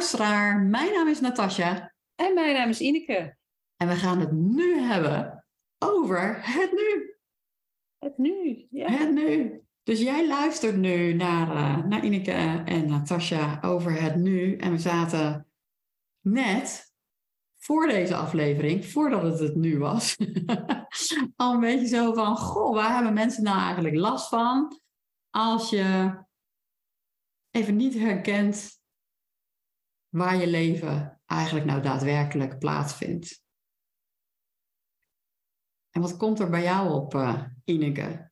Luisteraar, mijn naam is Natasja En mijn naam is Ineke. en we gaan het nu hebben over het nu. Het nu. Ja. Het nu. Dus jij luistert nu naar, eh, naar Ineke en Natasja over het nu. En we zaten net voor deze aflevering, voordat het het nu was, al een beetje zo van, goh, waar hebben mensen nou eigenlijk last van als je even niet herkent waar je leven eigenlijk nou daadwerkelijk plaatsvindt. En wat komt er bij jou op, eh Ineke?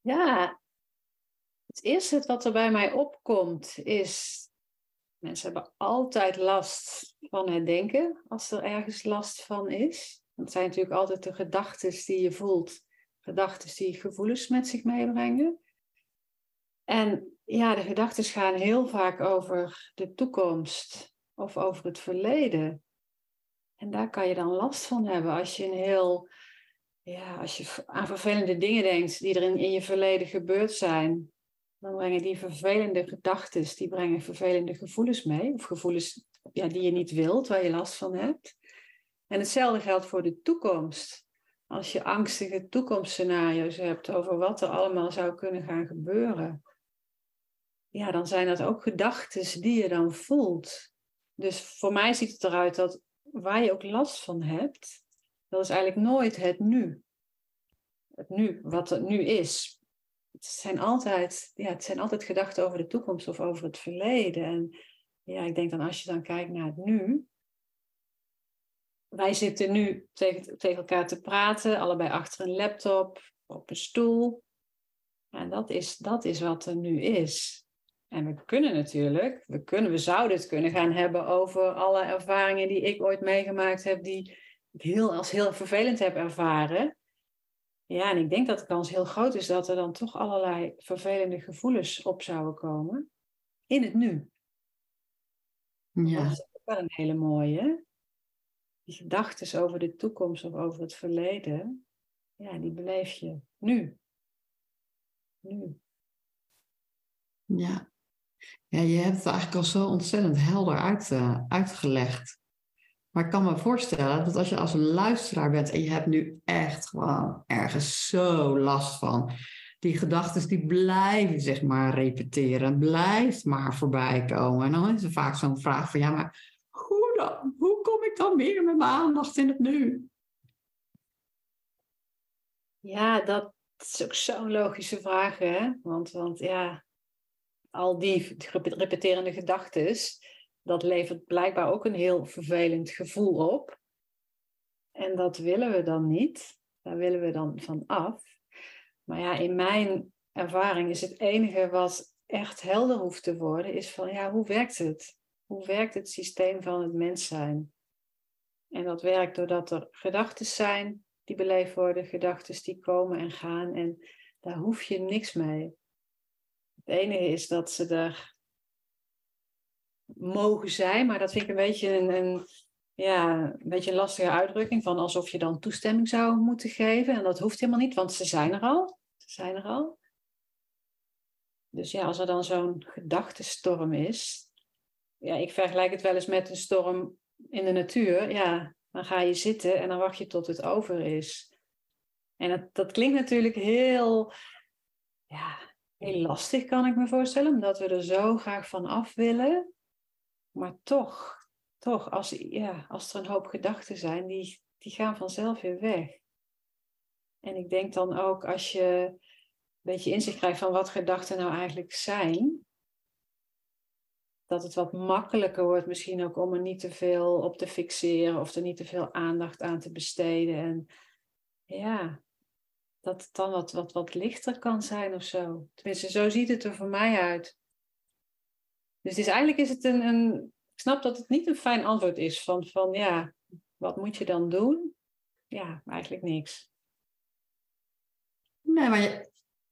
ja. Het eerste wat er bij mij opkomt is... Mensen hebben altijd last van het denken als er ergens last van is. Het zijn natuurlijk altijd de gedachten die je voelt. Gedachten die gevoelens met zich meebrengen. En ja, de gedachten gaan heel vaak over de toekomst of over het verleden. En daar kan je dan last van hebben als je een heel, ja, als je aan vervelende dingen denkt die er in, in je verleden gebeurd zijn. Dan brengen die vervelende gedachten, die brengen vervelende gevoelens mee. Of gevoelens ja, die je niet wilt, waar je last van hebt. En hetzelfde geldt voor de toekomst. Als je angstige toekomstscenario's hebt over wat er allemaal zou kunnen gaan gebeuren ja, dan zijn dat ook gedachten die je dan voelt. Dus voor mij ziet het eruit dat waar je ook last van hebt, dat is eigenlijk nooit het nu. Het nu, wat het nu is. Het zijn altijd, ja, het zijn altijd gedachten over de toekomst of over het verleden. En ja, ik denk dan als je dan kijkt naar het nu. Wij zitten nu tegen, tegen elkaar te praten, allebei achter een laptop, op een stoel. En dat is, dat is wat er nu is. En we kunnen natuurlijk, we, kunnen, we zouden het kunnen gaan hebben over alle ervaringen die ik ooit meegemaakt heb, die ik heel, als heel vervelend heb ervaren. Ja, en ik denk dat de kans heel groot is dat er dan toch allerlei vervelende gevoelens op zouden komen in het nu. Dat Ja, is ook wel een hele mooie. Die gedachten over de toekomst of over het verleden, ja, die beleef je nu. Nu. ja. Ja, je hebt het eigenlijk al zo ontzettend helder uit, eh, uitgelegd. Maar ik kan me voorstellen dat als je als luisteraar bent en je hebt nu echt gewoon ergens zo last van, die gedachten die blijven zeg maar repeteren, blijft maar voorbij komen. En dan is er vaak zo'n vraag van ja, maar hoe dan? Hoe kom ik dan weer met mijn aandacht in het nu? Ja, dat is ook zo'n logische vraag, hè? Want, want ja, al die repeterende gedachten, dat levert blijkbaar ook een heel vervelend gevoel op. En dat willen we dan niet. Daar willen we dan van af. Maar ja, in mijn ervaring is het enige wat echt helder hoeft te worden, is van ja, hoe werkt het? Hoe werkt het systeem van het mens zijn? En dat werkt doordat er gedachten zijn die beleefd worden, gedachten die komen en gaan. En daar hoef je niks mee. Het enige is dat ze er mogen zijn, maar dat vind ik een beetje een, een, ja, een beetje een lastige uitdrukking van alsof je dan toestemming zou moeten geven. En dat hoeft helemaal niet, want ze zijn er al. Ze zijn er al. Dus ja, als er dan zo'n gedachtenstorm is, ja, ik vergelijk het wel eens met een storm in de natuur. Ja, dan ga je zitten en dan wacht je tot het over is. En dat, dat klinkt natuurlijk heel, ja, heel lastig, kan ik me voorstellen, omdat we er zo graag van af willen. Maar toch, toch, als, ja, als er een hoop gedachten zijn, die, die gaan vanzelf weer weg. En ik denk dan ook als je een beetje inzicht krijgt van wat gedachten nou eigenlijk zijn, dat het wat makkelijker wordt misschien ook om er niet te veel op te fixeren of er niet te veel aandacht aan te besteden. En ja, dat het dan wat, wat, wat lichter kan zijn of zo. Tenminste, zo ziet het er voor mij uit. Dus eigenlijk is het een, een, ik snap dat het niet een fijn antwoord is van, van ja, wat moet je dan doen? Ja, eigenlijk niks. Nee, maar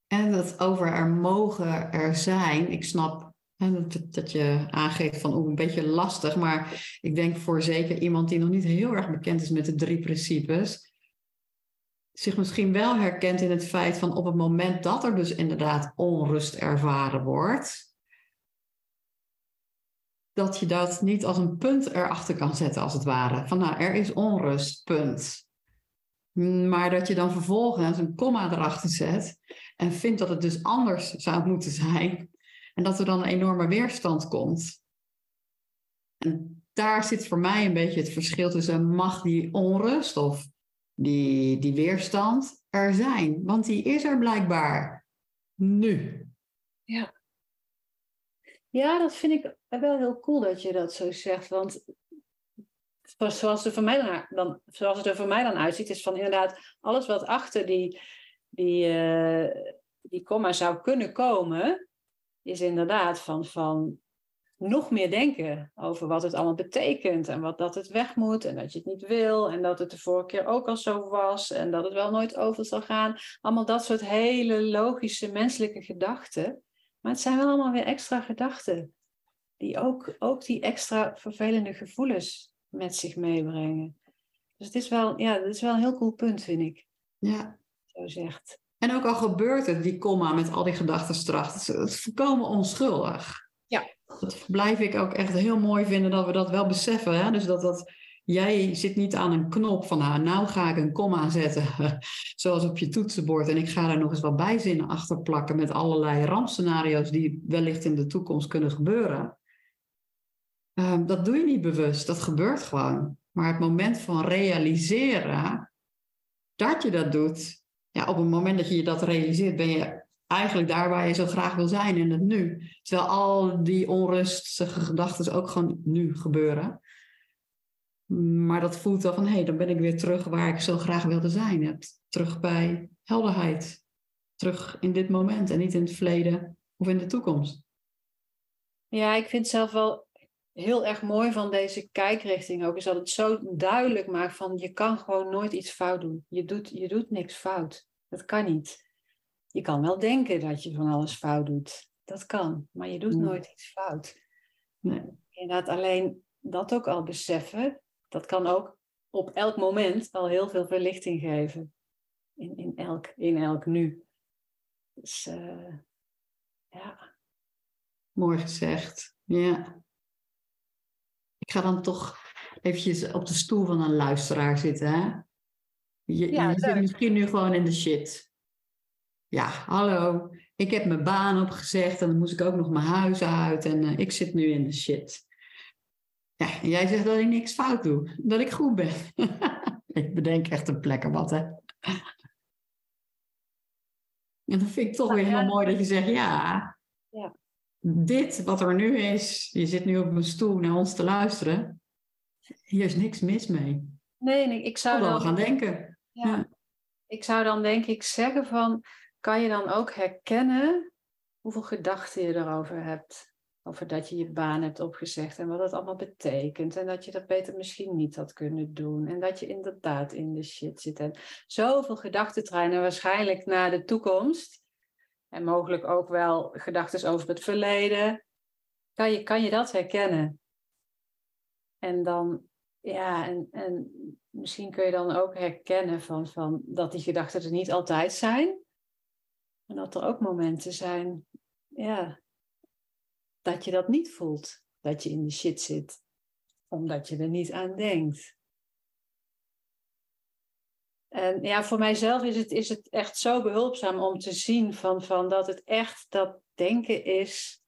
en dat over er mogen er zijn. Ik snap dat, dat je aangeeft van een beetje lastig. Maar ik denk voor zeker iemand die nog niet heel erg bekend is met de drie principes. Zich misschien wel herkent in het feit van op het moment dat er dus inderdaad onrust ervaren wordt. Dat je dat niet als een punt erachter kan zetten, als het ware. Van nou, er is onrust, punt. Maar dat je dan vervolgens een komma erachter zet en vindt dat het dus anders zou moeten zijn. En dat er dan een enorme weerstand komt. En daar zit voor mij een beetje het verschil tussen mag die onrust of die, die weerstand er zijn. Want die is er blijkbaar nu. Ja. Ja, dat vind ik wel heel cool dat je dat zo zegt. Want zoals, het, voor mij dan, zoals het er voor mij dan uitziet, is van inderdaad alles wat achter die, die, uh, die komma zou kunnen komen, is inderdaad van, van nog meer denken over wat het allemaal betekent en wat dat het weg moet en dat je het niet wil en dat het de vorige keer ook al zo was en dat het wel nooit over zal gaan. Allemaal dat soort hele logische menselijke gedachten. Maar het zijn wel allemaal weer extra gedachten die ook, ook die extra vervelende gevoelens met zich meebrengen. Dus het is wel, ja, het is wel een heel cool punt, vind ik. Ja. Zo zegt. En ook al gebeurt het, die komma met al die gedachten straks, het is volkomen onschuldig. Dat blijf ik ook echt heel mooi vinden dat we dat wel beseffen. Hè? Dus dat, dat jij zit niet aan een knop van nou, nou ga ik een komma zetten, zoals op je toetsenbord. En ik ga daar nog eens wat bijzinnen achter plakken met allerlei rampscenario's die wellicht in de toekomst kunnen gebeuren. Ehm, dat doe je niet bewust, dat gebeurt gewoon. Maar het moment van realiseren dat je dat doet, ja, op het moment dat je dat realiseert, ben je eigenlijk daar waar je zo graag wil zijn in het nu. Terwijl al die onrustige gedachten ook gewoon nu gebeuren. Maar dat voelt wel van, hé, hey, dan ben ik weer terug waar ik zo graag wilde zijn. Terug bij helderheid. Terug in dit moment en niet in het verleden of in de toekomst. Ja, ik vind zelf wel heel erg mooi van deze kijkrichting ook, is dat het zo duidelijk maakt van je kan gewoon nooit iets fout doen. Je doet, je doet niks fout. Dat kan niet. Je kan wel denken dat je van alles fout doet. Dat kan, maar je doet nooit iets fout. Nee. Inderdaad, alleen dat ook al beseffen, dat kan ook op elk moment al heel veel verlichting geven. In, in, elk, in elk nu. Dus uh, ja. Mooi gezegd. Ja. Ik ga dan toch eventjes op de stoel van een luisteraar zitten. Hè? Je, ja, je zit misschien nu gewoon in de shit. Ja, hallo. Ik heb mijn baan opgezegd en dan moest ik ook nog mijn huis uit en uh, ik zit nu in de shit. Ja, en jij zegt dat ik niks fout doe, dat ik goed ben. ik bedenk echt een plekker wat, hè. En dan vind ik toch weer helemaal mooi dat je zegt, ja, ja, dit wat er nu is, je zit nu op een stoel naar ons te luisteren, hier is niks mis mee. Nee, nee ik zou dan gaan denken. Ja, Ik zou dan denk ik zeggen van, kan je dan ook herkennen hoeveel gedachten je erover hebt? Over dat je je baan hebt opgezegd en wat dat allemaal betekent. En dat je dat beter misschien niet had kunnen doen. En dat je inderdaad in de shit zit. En zoveel gedachtentreinen waarschijnlijk naar de toekomst en mogelijk ook wel gedachten over het verleden. Kan je, kan je dat herkennen? En dan, ja, en, en misschien kun je dan ook herkennen van, van dat die gedachten er niet altijd zijn. En dat er ook momenten zijn, ja, dat je dat niet voelt. Dat je in die shit zit, omdat je er niet aan denkt. En ja, voor mijzelf is het, is het echt zo behulpzaam om te zien van, van dat het echt dat denken is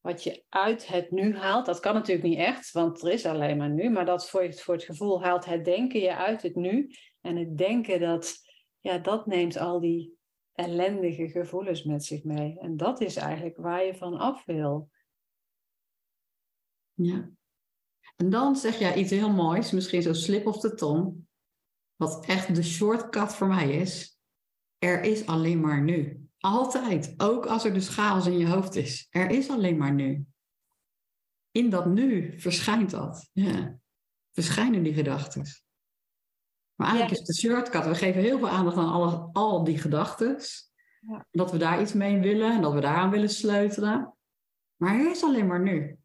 wat je uit het nu haalt. Dat kan natuurlijk niet echt, want er is alleen maar nu. Maar dat voor, het, voor het gevoel haalt het denken je uit het nu. En het denken, dat, ja, dat neemt al die ellendige gevoelens met zich mee. En dat is eigenlijk waar je van af wil. Ja. En dan zeg jij iets heel moois, misschien zo slip of de tong. Wat echt de shortcut voor mij is. Er is alleen maar nu. Altijd. Ook als er dus chaos in je hoofd is. Er is alleen maar nu. In dat nu verschijnt dat. Ja. Verschijnen die gedachten. Maar eigenlijk is de shortcut. We geven heel veel aandacht aan alle, al die gedachten. Ja. Dat we daar iets mee willen en dat we daaraan willen sleutelen. Maar er is alleen maar nu.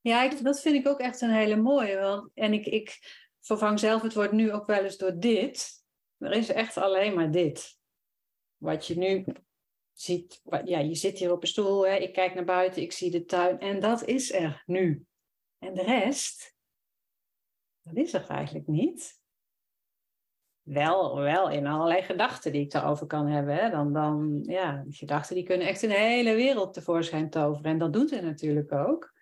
Ja, dat vind ik ook echt een hele mooie. Want, en ik, ik vervang zelf het woord nu ook wel eens door dit. Er is echt alleen maar dit wat je nu ziet, ja, je zit hier op een stoel, hè, ik kijk naar buiten, ik zie de tuin en dat is er nu. En de rest, dat is er eigenlijk niet. Wel, wel in allerlei gedachten die ik daarover kan hebben. Hè. Dan, dan, ja, die gedachten die kunnen echt een hele wereld tevoorschijn toveren. En dat doet het natuurlijk ook.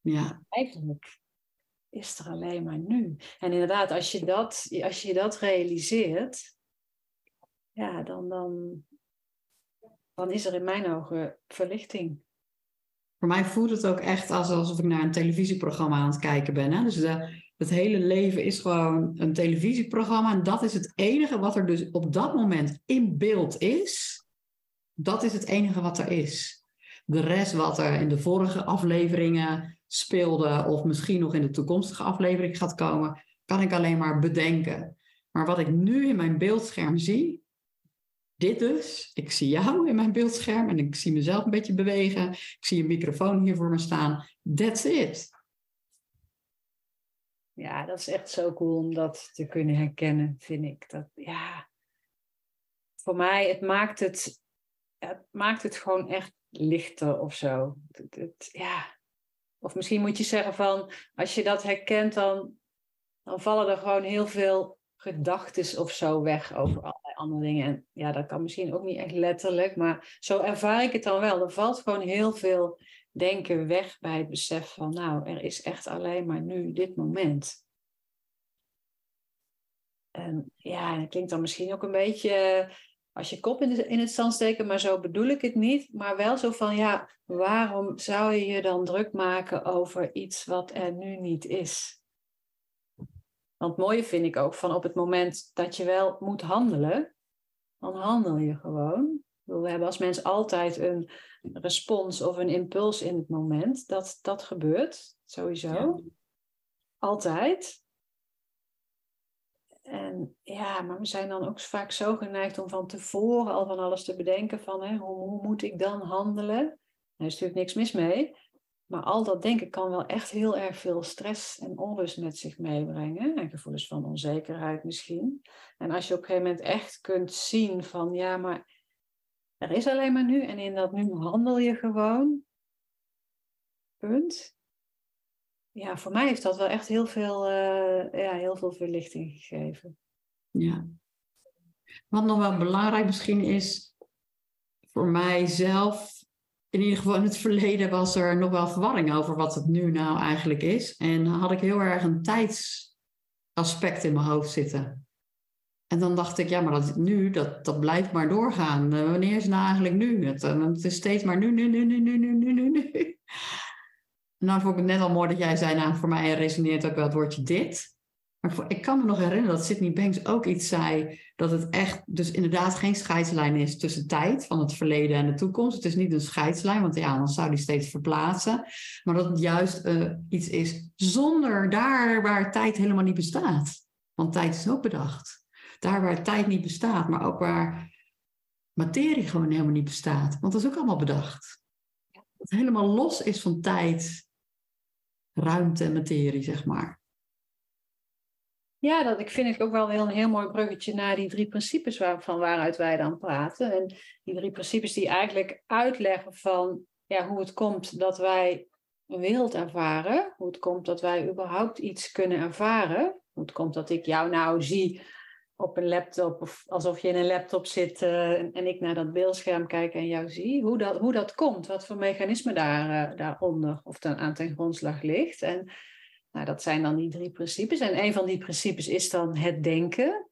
Ja. eigenlijk is er alleen maar nu. En inderdaad, als je dat, als je dat realiseert, ja, dan, dan, dan is er in mijn ogen verlichting. Voor mij voelt het ook echt alsof ik naar een televisieprogramma aan het kijken ben. Hè? Dus de, het hele leven is gewoon een televisieprogramma. En dat is het enige wat er dus op dat moment in beeld is. Dat is het enige wat er is. De rest wat er in de vorige afleveringen speelde, of misschien nog in de toekomstige aflevering gaat komen, kan ik alleen maar bedenken. Maar wat ik nu in mijn beeldscherm zie, dit dus. Ik zie jou in mijn beeldscherm en ik zie mezelf een beetje bewegen. Ik zie een microfoon hier voor me staan. That's it. Ja, dat is echt zo cool om dat te kunnen herkennen, vind ik. Dat, ja, voor mij, het maakt het, het maakt het gewoon echt lichter of zo. Het, ja. Of misschien moet je zeggen van, als je dat herkent, dan, dan vallen er gewoon heel veel gedachten of zo weg over allerlei andere dingen. En ja, dat kan misschien ook niet echt letterlijk, maar zo ervaar ik het dan wel. Er valt gewoon heel veel denken weg bij het besef van, nou, er is echt alleen maar nu dit moment. En ja, dat klinkt dan misschien ook een beetje als je kop in, in het zand steken, maar zo bedoel ik het niet. Maar wel zo van, ja, waarom zou je je dan druk maken over iets wat er nu niet is? Want het mooie vind ik ook van op het moment dat je wel moet handelen, dan handel je gewoon. We hebben als mens altijd een respons of een impuls in het moment. Dat, dat gebeurt sowieso. Altijd. En ja, maar we zijn dan ook vaak zo geneigd om van tevoren al van alles te bedenken van hè, hoe, hoe moet ik dan handelen? Daar is natuurlijk niks mis mee. Maar al dat denken kan wel echt heel erg veel stress en onrust met zich meebrengen. En gevoelens van onzekerheid misschien. En als je op een gegeven moment echt kunt zien van ja, maar er is alleen maar nu. En in dat nu handel je gewoon. Punt. Ja, voor mij heeft dat wel echt heel veel, uh, ja, heel veel verlichting gegeven. Ja. Wat nog wel belangrijk misschien is voor mijzelf in ieder geval in het verleden was er nog wel verwarring over wat het nu nou eigenlijk is. En had ik heel erg een tijdsaspect in mijn hoofd zitten. En dan dacht ik, ja, maar dat nu, dat, dat blijft maar doorgaan. Uh, wanneer is nou eigenlijk nu? Het, uh, het, is steeds maar nu, nu, nu, nu, nu, nu, nu, nu. En dan vond ik het net al mooi dat jij zei, nou, voor mij resoneert ook wel het woordje dit. Maar ik kan me nog herinneren dat Sydney Banks ook iets zei. Dat het echt dus inderdaad geen scheidslijn is tussen tijd van het verleden en de toekomst. Het is niet een scheidslijn, want ja, dan zou die steeds verplaatsen. Maar dat het juist uh, iets is zonder daar waar tijd helemaal niet bestaat. Want tijd is ook bedacht. Daar waar tijd niet bestaat, maar ook waar materie gewoon helemaal niet bestaat. Want dat is ook allemaal bedacht. Dat het helemaal los is van tijd, ruimte en materie, zeg maar. Ja, dat ik vind ik ook wel heel, een heel mooi bruggetje naar die drie principes waar, van waaruit wij dan praten. En die drie principes die eigenlijk uitleggen van ja, hoe het komt dat wij een wereld ervaren. Hoe het komt dat wij überhaupt iets kunnen ervaren. Hoe het komt dat ik jou nou zie op een laptop, of alsof je in een laptop zit eh, en ik naar dat beeldscherm kijk en jou zie, hoe dat, hoe dat komt, wat voor mechanisme daar, uh, daaronder of dan aan ten grondslag ligt. En nou, dat zijn dan die drie principes. En een van die principes is dan het denken.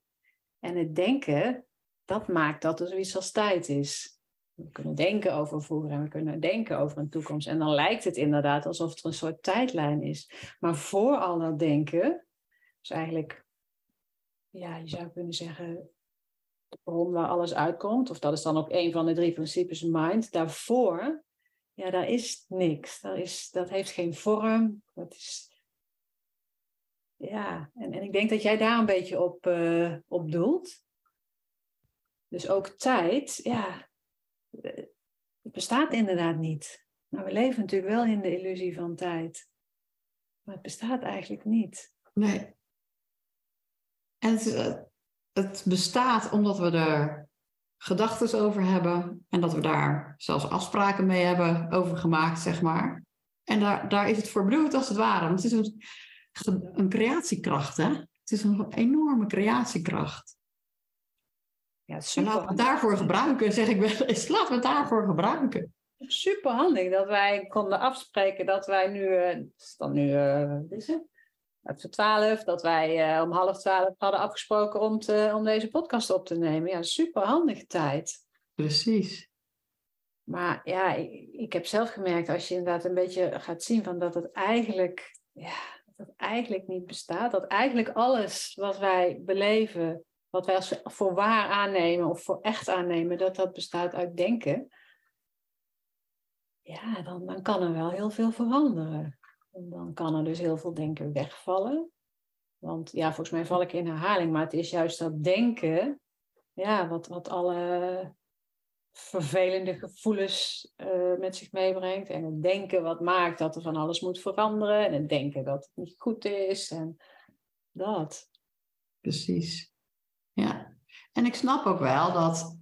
En het denken, dat maakt dat er zoiets als tijd is. We kunnen denken over vroeger en we kunnen denken over een toekomst. En dan lijkt het inderdaad alsof er een soort tijdlijn is. Maar voor al dat denken, is eigenlijk, ja, je zou kunnen zeggen, de bron waar alles uitkomt. Of dat is dan ook een van de drie principes mind. Daarvoor, ja, daar is niks. Daar is, dat heeft geen vorm. Is, ja, en, en ik denk dat jij daar een beetje op, uh, op doelt. Dus ook tijd, ja, het bestaat inderdaad niet. Maar we leven natuurlijk wel in de illusie van tijd. Maar het bestaat eigenlijk niet. Nee. En het, eh, het bestaat omdat we er gedachten over hebben en dat we daar zelfs afspraken mee hebben over gemaakt, zeg maar. En daar, daar is het voor bedoeld als het ware. Want het is een, een creatiekracht, hè? Het is een enorme creatiekracht. Ja, super. laten we het daarvoor gebruiken, zeg ik wel eens. Laten we het daarvoor gebruiken. Super handig dat wij konden afspreken dat wij nu, uh, dan nu, uh, is het? Voor twaalf, dat wij uh, om half twaalf hadden afgesproken om, te, om deze podcast op te nemen. Ja, super handige tijd. Precies. Maar ja, ik, ik, heb zelf gemerkt, als je inderdaad een beetje gaat zien van dat het eigenlijk, ja, dat het eigenlijk niet bestaat. Dat eigenlijk alles wat wij beleven wat wij als voor waar aannemen of voor echt aannemen, dat dat bestaat uit denken, ja, dan, dan kan er wel heel veel veranderen. Dan kan er dus heel veel denken wegvallen. Want ja, volgens mij val ik in herhaling, maar het is juist dat denken, ja, wat, wat alle vervelende gevoelens uh, met zich meebrengt. En het denken wat maakt dat er van alles moet veranderen. En het denken dat het niet goed is. En dat. Precies. Ja, en ik snap ook wel dat,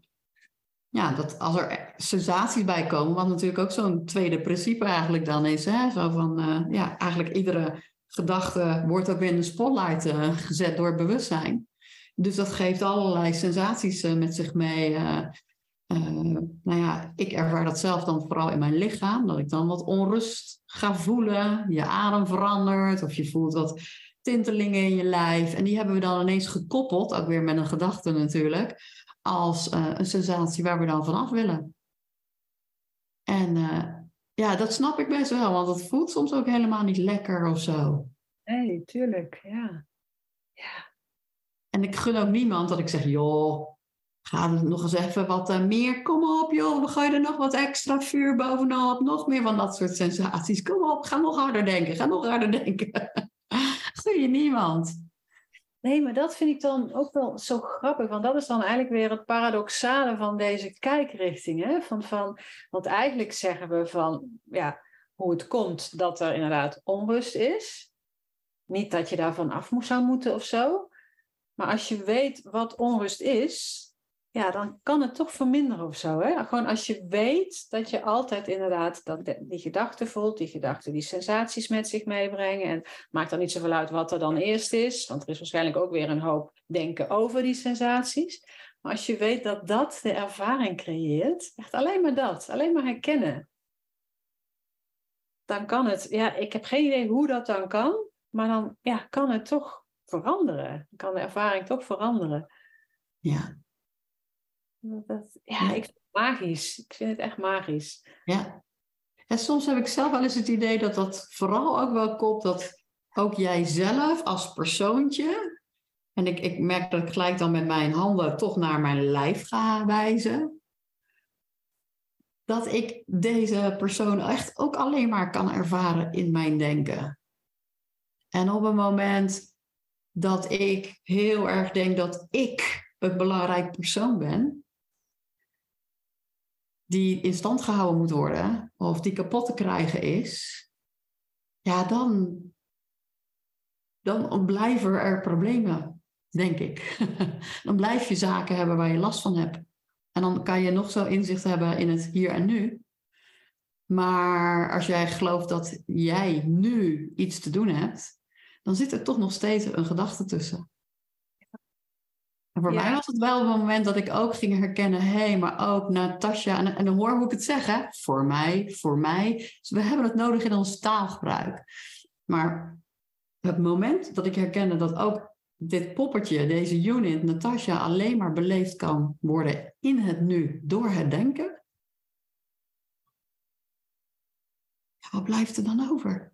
ja, dat als er sensaties bij komen, wat natuurlijk ook zo'n tweede principe eigenlijk dan is, hè? zo van, uh, ja, eigenlijk iedere gedachte wordt ook weer in de spotlight uh, gezet door bewustzijn. Dus dat geeft allerlei sensaties uh, met zich mee. nou ja, ik ervaar dat zelf dan vooral in mijn lichaam, dat ik dan wat onrust ga voelen, je adem verandert of je voelt wat tintelingen in je lijf. En die hebben we dan ineens gekoppeld, ook weer met een gedachte natuurlijk, als uh, een sensatie waar we dan vanaf willen. En uh, ja, dat snap ik best wel, want het voelt soms ook helemaal niet lekker of zo. Nee, tuurlijk, ja. ja. En ik gun ook niemand dat ik zeg, joh, ga er nog eens even wat uh, meer. Kom op, joh, we gooien er nog wat extra vuur bovenop. Nog meer van dat soort sensaties. Kom op, ga nog harder denken, ga nog harder denken. gun je niemand. Nee, maar dat vind ik dan ook wel zo grappig, want dat is dan eigenlijk weer het paradoxale van deze kijkrichting. Hè? Van, van, want eigenlijk zeggen we van ja, hoe het komt dat er inderdaad onrust is. Niet dat je daarvan af zou moeten of zo. Maar als je weet wat onrust is, ja, dan kan het toch verminderen of zo. Hè? Gewoon als je weet dat je altijd inderdaad dat, die gedachten voelt, die gedachten die sensaties met zich meebrengen. En maakt dan niet zoveel uit wat er dan eerst is, want er is waarschijnlijk ook weer een hoop denken over die sensaties. Maar als je weet dat dat de ervaring creëert, echt alleen maar dat, alleen maar herkennen. Dan kan het, ja, ik heb geen idee hoe dat dan kan, maar dan ja, kan het toch veranderen. Kan de ervaring toch veranderen. Ja, dat, ja, ik vind het magisch. Ik vind het echt magisch. Ja. En soms heb ik zelf wel eens het idee dat dat vooral ook wel komt dat ook jijzelf als persoontje. En ik, ik merk dat ik gelijk dan met mijn handen toch naar mijn lijf ga wijzen. Dat ik deze persoon echt ook alleen maar kan ervaren in mijn denken. En op een moment dat ik heel erg denk dat ik een belangrijk persoon ben, die in stand gehouden moet worden, of die kapot te krijgen is, ja, dan, dan blijven er problemen, denk ik. dan blijf je zaken hebben waar je last van hebt. En dan kan je nog zo inzicht hebben in het hier en nu. Maar als jij gelooft dat jij nu iets te doen hebt, dan zit er toch nog steeds een gedachte tussen. En voor Ja. mij was het wel het moment dat ik ook ging herkennen, hé, hey, maar ook Natasja, en, en dan hoor hoe ik het zeg, hè? voor mij, voor mij. Dus we hebben het nodig in ons taalgebruik. Maar het moment dat ik herkende dat ook dit poppetje, deze unit, Natasja, alleen maar beleefd kan worden in het nu door het denken. Ja, wat blijft er dan over?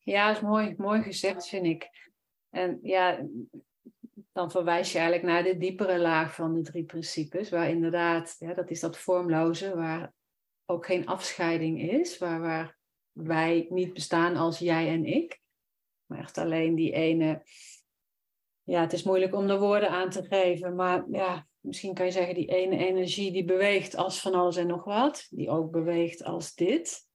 Ja, is mooi, mooi gezegd, vind ik. En ja, dan verwijs je eigenlijk naar de diepere laag van de drie principes, waar inderdaad, dat is dat vormloze, waar ook geen afscheiding is, waar, waar wij niet bestaan als jij en ik, maar echt alleen die ene. Ja, het is moeilijk om de woorden aan te geven, maar ja, misschien kan je zeggen die ene energie die beweegt als van alles en nog wat, die ook beweegt als dit.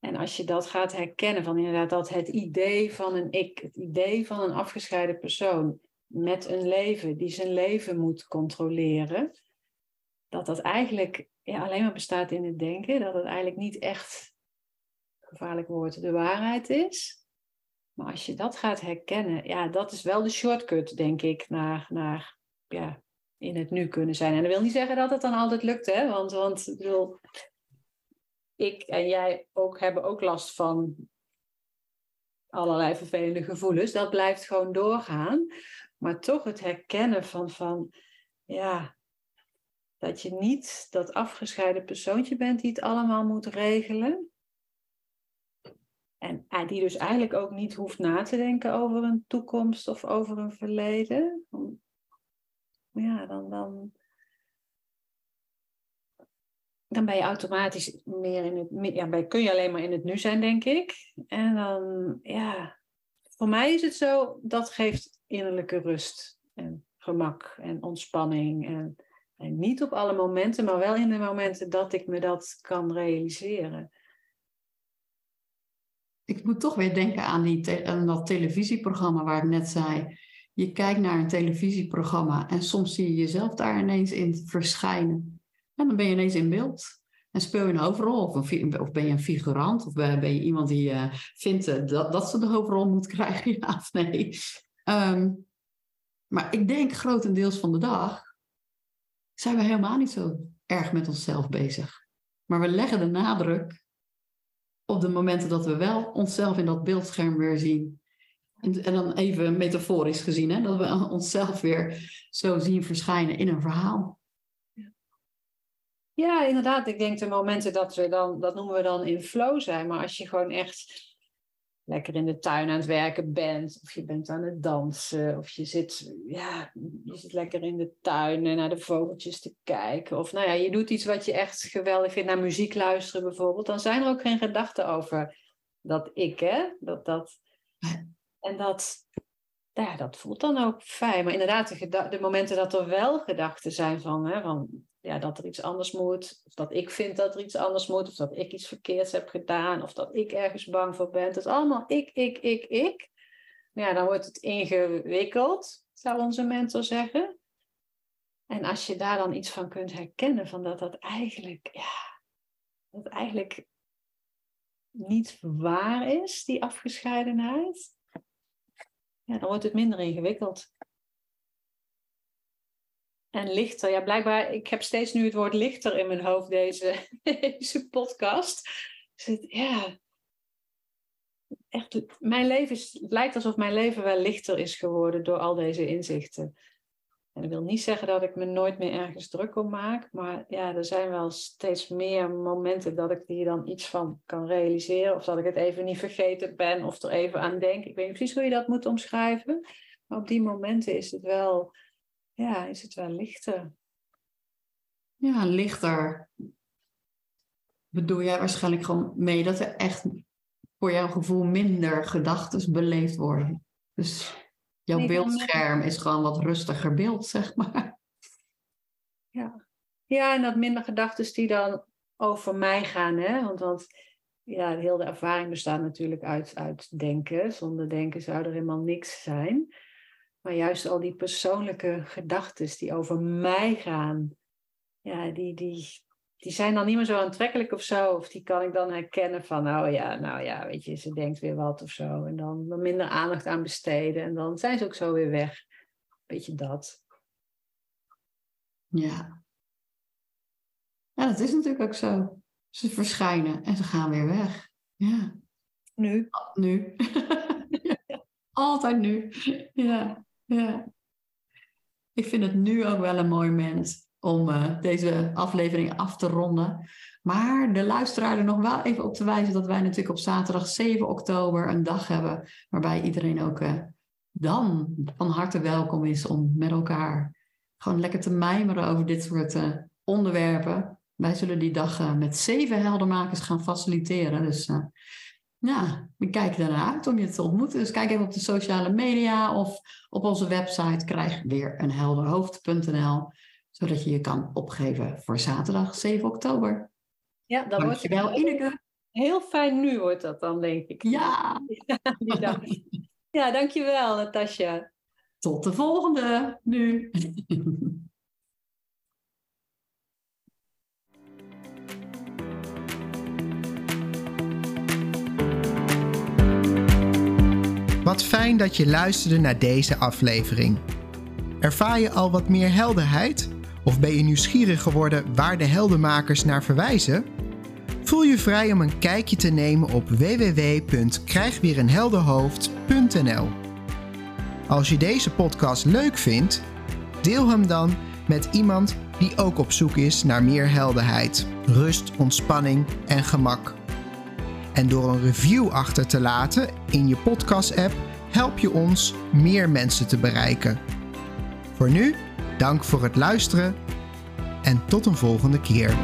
En als je dat gaat herkennen, van inderdaad dat het idee van een ik, het idee van een afgescheiden persoon met een leven die zijn leven moet controleren, dat dat eigenlijk ja, alleen maar bestaat in het denken, dat het eigenlijk niet echt, gevaarlijk woord, de waarheid is. Maar als je dat gaat herkennen, ja, dat is wel de shortcut, denk ik, naar, naar ja, in het nu kunnen zijn. En dat wil niet zeggen dat het dan altijd lukt, hè? Want, want ik ik en jij ook hebben ook last van allerlei vervelende gevoelens. Dat blijft gewoon doorgaan. Maar toch het herkennen van, van ja, dat je niet dat afgescheiden persoontje bent die het allemaal moet regelen. En eh, die dus eigenlijk ook niet hoeft na te denken over een toekomst of over een verleden. Ja, dan, dan, dan ben je automatisch meer in het... Ja, kun je alleen maar in het nu zijn, denk ik. En dan, ja... Voor mij is het zo, dat geeft innerlijke rust en gemak en ontspanning. En, en niet op alle momenten, maar wel in de momenten dat ik me dat kan realiseren. Ik moet toch weer denken aan, die dat televisieprogramma waar ik net zei. Je kijkt naar een televisieprogramma en soms zie je jezelf daar ineens in verschijnen. En dan ben je ineens in beeld. En speel je een hoofdrol, of, ben je een figurant, of ben je iemand die eh, vindt eh, dat, dat ze de hoofdrol moet krijgen, ja of nee. Ehm, maar ik denk grotendeels van de dag zijn we helemaal niet zo erg met onszelf bezig. Maar we leggen de nadruk op de momenten dat we wel onszelf in dat beeldscherm weer zien. En, dan even metaforisch gezien, hè, dat we onszelf weer zo zien verschijnen in een verhaal. Ja, inderdaad. Ik denk de momenten dat we dan, dat noemen we dan in flow zijn. Maar als je gewoon echt lekker in de tuin aan het werken bent, of je bent aan het dansen, of je zit, ja, je zit lekker in de tuin en naar de vogeltjes te kijken. Of nou ja, je doet iets wat je echt geweldig vindt, naar muziek luisteren bijvoorbeeld. Dan zijn er ook geen gedachten over dat ik, hè? Dat, dat, en dat, nou ja, dat voelt dan ook fijn. Maar inderdaad, de, de momenten dat er wel gedachten zijn van, hè, van ja, dat er iets anders moet, of dat ik vind dat er iets anders moet, of dat ik iets verkeerds heb gedaan, of dat ik ergens bang voor ben. Het is allemaal ik, ik, ik, ik. Ja, dan wordt het ingewikkeld, zou onze mentor zeggen. En als je daar dan iets van kunt herkennen, van dat dat eigenlijk, ja, dat eigenlijk niet waar is, die afgescheidenheid, ja, dan wordt het minder ingewikkeld. En lichter, ja, blijkbaar, ik heb steeds nu het woord lichter in mijn hoofd, deze, deze podcast. Dus het, ja, echt, mijn leven is, het lijkt alsof mijn leven wel lichter is geworden door al deze inzichten. En dat wil niet zeggen dat ik me nooit meer ergens druk om maak, maar ja, er zijn wel steeds meer momenten dat ik hier dan iets van kan realiseren, of dat ik het even niet vergeten ben, of er even aan denk. Ik weet niet precies hoe je dat moet omschrijven, maar op die momenten is het wel, ja, is het wel lichter. Ja, lichter. Bedoel jij waarschijnlijk gewoon mee dat er echt voor jouw gevoel minder gedachten beleefd worden? Dus jouw Nee, beeldscherm is gewoon wat rustiger beeld, zeg maar. Ja, ja en dat minder gedachten die dan over mij gaan. Hè? Want, want ja, heel de ervaring bestaat natuurlijk uit, uit denken. Zonder denken zou er helemaal niks zijn. Maar juist al die persoonlijke gedachten die over mij gaan, ja, die, die, die zijn dan niet meer zo aantrekkelijk of zo. Of die kan ik dan herkennen van, oh ja, nou ja, weet je, ze denkt weer wat of zo. En dan er minder aandacht aan besteden. En dan zijn ze ook zo weer weg. Beetje dat. Ja. Ja, dat is natuurlijk ook zo. Ze verschijnen en ze gaan weer weg. Ja. Nu. Nu. Altijd nu. Ja, ja. Ik vind het nu ook wel een mooi moment om uh, deze aflevering af te ronden. Maar de luisteraar er nog wel even op te wijzen dat wij natuurlijk op zaterdag 7 oktober een dag hebben waarbij iedereen ook uh, dan van harte welkom is om met elkaar gewoon lekker te mijmeren over dit soort uh, onderwerpen. Wij zullen die dag met zeven heldermakers gaan faciliteren. Dus ja, we kijken ernaar uit om je te ontmoeten. Dus kijk even op de sociale media of op onze website krijg weer een helderhoofd.nl, zodat je je kan opgeven voor zaterdag 7 oktober. Ja, dan wordt wel Ineke. Heel fijn nu wordt dat dan, denk ik. Ja. Ja, ja dankjewel, Natasja. Tot de volgende nu. Wat fijn dat je luisterde naar deze aflevering. Ervaar je al wat meer helderheid? Of ben je nieuwsgierig geworden waar de heldenmakers naar verwijzen? Voel je vrij om een kijkje te nemen op www.krijgweerenhelderhoofd.nl. Als je deze podcast leuk vindt, deel hem dan met iemand die ook op zoek is naar meer helderheid, rust, ontspanning en gemak. En door een review achter te laten in je podcast-app help je ons meer mensen te bereiken. Voor nu, dank voor het luisteren en tot een volgende keer.